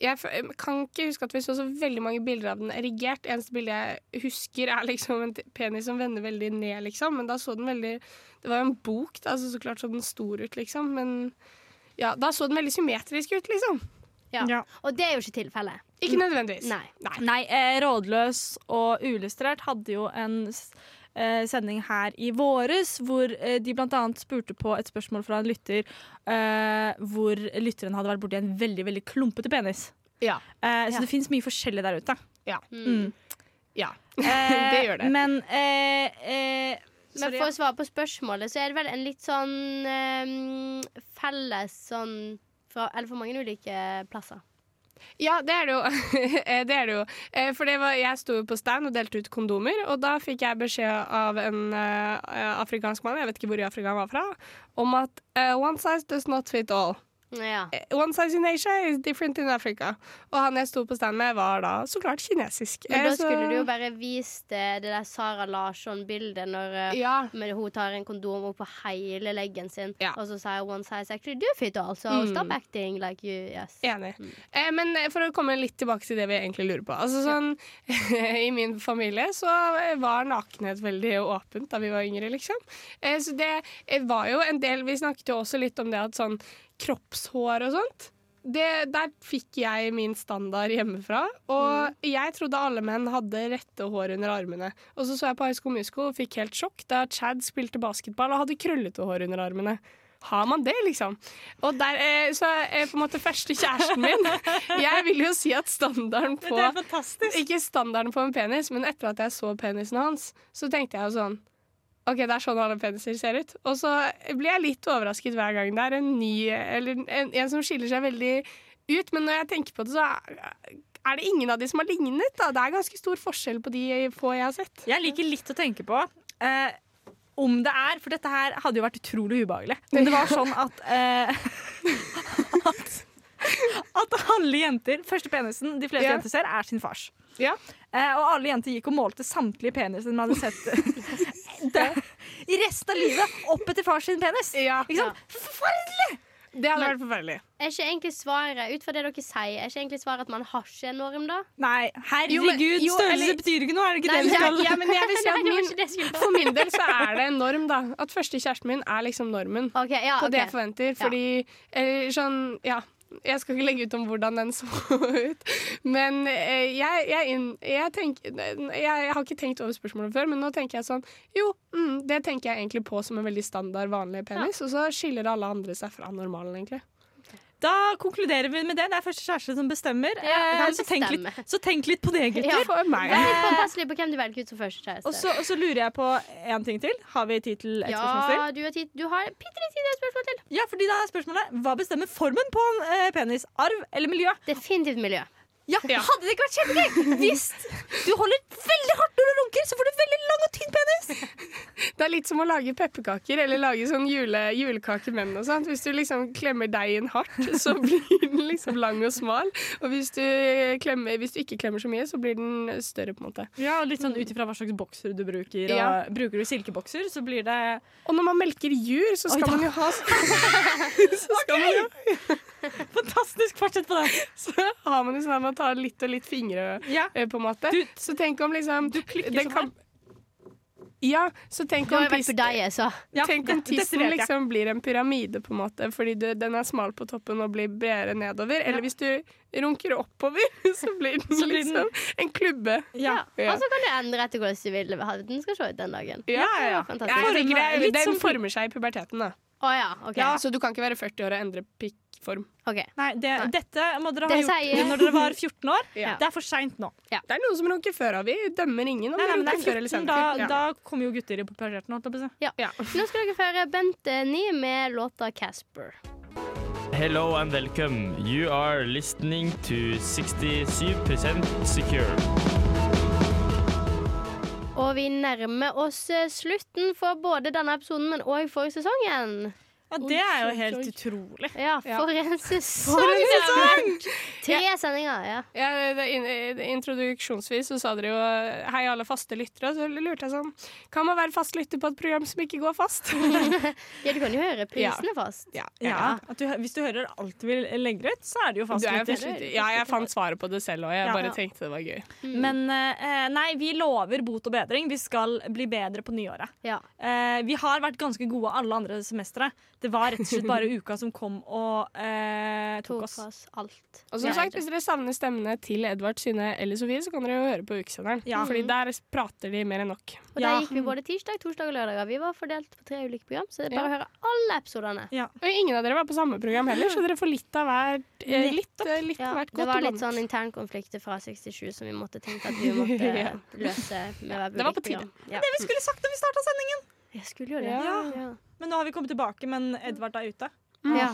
jeg kan ikke huske at vi så så veldig mange bilder av den erigert. Eneste bilde jeg husker, er liksom en penis som vender veldig ned, liksom. Men da så den veldig Det var jo en bok, da, så så klart så den stor ut, liksom. Men ja, da så den veldig symmetrisk ut, liksom. Ja. Ja. Og det er jo ikke tilfellet. Ikke nødvendigvis. Nei. Nei, eh, Rådløs og Uillustrert hadde jo en eh, sending her i våres hvor eh, de annet spurte på et spørsmål fra en lytter eh, hvor lytteren hadde vært borti en veldig veldig klumpete penis. Ja. Eh, så Ja. det fins mye forskjellig der ute. Mm. Ja. Eh, Det gjør det. Men eh, eh, Men for å svare på spørsmålet, så er det vel en litt sånn um, felles sånn fra, Eller for mange ulike plasser. Ja, det er det jo. Eh, det er det jo. Eh, For det var, jeg sto på stand og delte ut kondomer, og da fikk jeg beskjed av en uh, afrikansk mann, jeg vet ikke hvor i Afrika han var fra, om at uh, one size does not fit all. Ja. One size in Asia is different in Africa. Og han jeg sto på stand med, var da så klart kinesisk. Men da Eh, så- skulle du jo bare vist eh, det der Sara Larsson-bildet når eh, Ja. hun tar en kondom opp på hele leggen sin, Ja. og så sier one size actually do fit also. Mm. Stop acting like you yes. Enig. Eh, men eh, for å komme litt tilbake til det vi egentlig lurer på. Altså sånn, I min familie så var nakenhet veldig åpent da vi var yngre, liksom. Eh, så det eh, var jo en del Vi snakket jo også litt om det at sånn kroppshår og sånt. Det, der fikk jeg min standard hjemmefra. Og jeg trodde alle menn hadde rette hår under armene. Og så så jeg på High School Musical og fikk helt sjokk da Chad spilte basketball og hadde krøllete hår under armene. Har man det, liksom? Og der, eh, så er på en måte første kjæresten min Jeg vil jo si at standarden på er. Ikke standarden på en penis, men etter at jeg så penisen hans, så tenkte jeg jo sånn OK, det er sånn alle peniser ser ut. Og så blir jeg litt overrasket hver gang det er en ny Eller en, en som skiller seg veldig ut. Men når jeg tenker på det, så er- det ingen av de som har lignet. Da. Det er ganske stor forskjell på de få jeg har sett. Jeg liker litt å tenke på eh, om det er For dette her hadde jo vært utrolig ubehagelig. Om det var sånn at eh, at, at alle jenter Første penisen de fleste Ja. jenter ser, er sin fars. Ja. Eh, og alle jenter gikk og målte samtlige peniser de hadde sett det, i resten av livet opp etter fars sin penis. Ja. Ikke sant? Forferdelig! Det hadde vært forferdelig. Er ikke egentlig svaret ut fra det dere sier, er ikke egentlig svaret at man har ikke en norm, da? Nei, herregud, jo, størrelse eller- betyr ikke noe. Er det ikke Nei, det vi skal Ja, men jeg vil si at min, for min del så er det en norm, da. At første kjæresten min er liksom normen. okay, ja, på det jeg forventer. Fordi eh, sånn, ja. Jeg skal ikke legge ut om hvordan den så ut. Men eh, jeg, jeg, jeg, tenker, jeg, har ikke tenkt over spørsmålet før, men nå tenker jeg sånn Jo, mm, det tenker jeg egentlig på som en veldig standard, vanlig penis. Og så skiller alle andre seg fra normalen, egentlig. Da konkluderer vi med det. Det er første kjæreste som bestemmer. Ja, Eh, så, tenk litt, så tenk litt på det, gutter. Ja. For meg. Vær på hvem du velger ut som første kjæreste. Og så, og så lurer jeg på en ting til. Har vi tid til et spørsmål til? ja, du har, tid, du har bitte litt tid til et spørsmål til. Ja, fordi da er spørsmålet Hva bestemmer formen på en eh, penis? Arv eller miljø? Definitivt miljø. Ja, Ja. Hadde det ikke vært kjempegøy hvis du holder veldig hardt når du runker, så får du veldig lang og tynn penis? Det er litt som å lage pepperkaker eller lage sånn jule, julekakemenn og sånt. Hvis du liksom klemmer deigen hardt, så blir den liksom lang og smal. Og hvis du, klemmer, hvis du ikke klemmer så mye, så blir den større, på en måte. Ja, og Litt sånn ut ifra hva slags bokser du bruker. Og Ja. Bruker du silkebokser, så blir det Og når man melker jur, så skal Oi, man jo ha Så skal man jo fantastisk. Fortsett på det. Så har man jo sånn at man tar litt og litt fingre, Ja. eh, på en måte. Du- så tenk om liksom Du klikker sånn kan- Ja, så tenk om deg, så. Ja, Tenk om tissen liksom blir en pyramide, på en måte, fordi du, den er smal på toppen og blir bredere nedover. Eller hvis du runker oppover, så blir den Så blir den- liksom en klubbe. Ja. Ja. Og så kan du endre etter hvordan du vil ha den skal se ut den dagen. Ja, ja, ja. Ja, den former seg i puberteten, da. Å ja, OK. Så du kan ikke være 40 år og endre pikkform. Okay. Nei, det, dette må dere ha Det gjort sier- når dere var 14 år. Ja. Det er for seint nå. Det er noen som runker før av. Vi dømmer ingen om Nei, nei, men det er eller 14, senere. da, Ja. da kommer jo gutter i puberteten. Ja. Nå skal dere føre Bente Ni med låta 'Casper'. Hello and welcome. You are listening to 67% secure. Og vi nærmer oss eh, slutten for både denne episoden, men òg for sesongen. Ja, det er jo helt utrolig. Ja, Ja. for en sesong! For en sesong! Tre sendinger, ja. Ja, det, det, introduksjonsvis så sa dere jo hei alle faste lyttere. Så lurte jeg sånn Kan man være fast lytter på et program som ikke går fast? Ja, du kan jo høre prisene fast. ja, Ja, at du, hvis du hører alt vi legger ut, så er det jo Du jo fast lytter. ja, jeg fant svaret på det selv òg. Jeg Ja. bare tenkte det var gøy. Men uh, nei, vi lover bot og bedring. Vi skal bli bedre på nyåret. Ja. Eh, vi har vært ganske gode alle andre semestre. Det var rett og slett bare uka som kom og eh, tok Tok oss. oss alt. Og som Ja. sagt, Hvis dere savner stemmene til Edvard, Synne eller Sofie, så kan dere jo høre på ukesenderen. Ja. Fordi der prater de mer enn nok. Og Ja. der gikk vi både tirsdag, torsdag og lørdag. Vi var fordelt på tre ulike program, så det er bare å høre alle episodene. Og ingen av dere var på samme program heller, så dere får litt av hvert, eh, litt, eh, litt Ja, av hvert det var litt sånn internkonflikter fra 67 som vi måtte tenke at vi måtte Ja. løse med hver det var på tide. program. Ja. Det vi skulle sagt når vi starta sendingen! Jeg skulle gjøre det. Ja. Ja. Men nå har vi kommet tilbake, men Edvard er ute. Ja.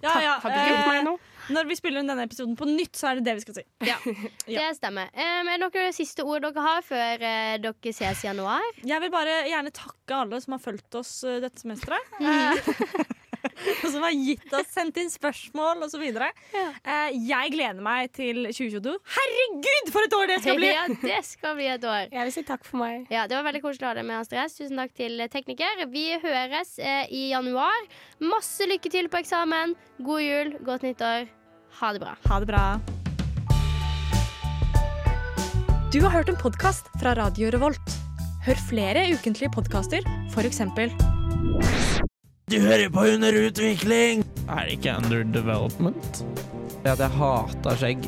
Ja, ja, Har du gjort meg nå? når vi spiller inn denne episoden på nytt, så er det det vi skal si. Ja. Det stemmer. Um, er det noen siste ord dere har før uh, dere ses i januar? Jeg vil bare gjerne takke alle som har fulgt oss uh, dette semesteret. Eh, og som har gitt oss sendt inn spørsmål osv. Ja. Eh, jeg gleder meg til 2022. Herregud, for et år det skal bli! Ja, det skal bli et år. Jeg vil si takk for meg. Ja, Det var veldig koselig å ha deg med, Astrid. Tusen takk til tekniker. Vi høres eh, i januar. Masse lykke til på eksamen. God jul, godt nyttår. Ha det bra. Ha det bra. Du har hørt en podkast fra Radio Revolt. Hør flere ukentlige podkaster, f.eks. Du hører på Under utvikling! Er det ikke under development? Det at jeg hater skjegg.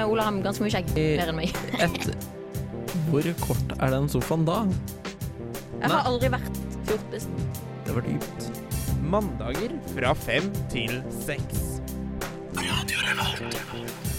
Ola har ganske mye skjegg. Mer enn meg. Et Hvor kort er den sofaen da? Jeg har aldri vært fjortisen. Det var dypt. Mandager fra fem til seks. Radio Revolt.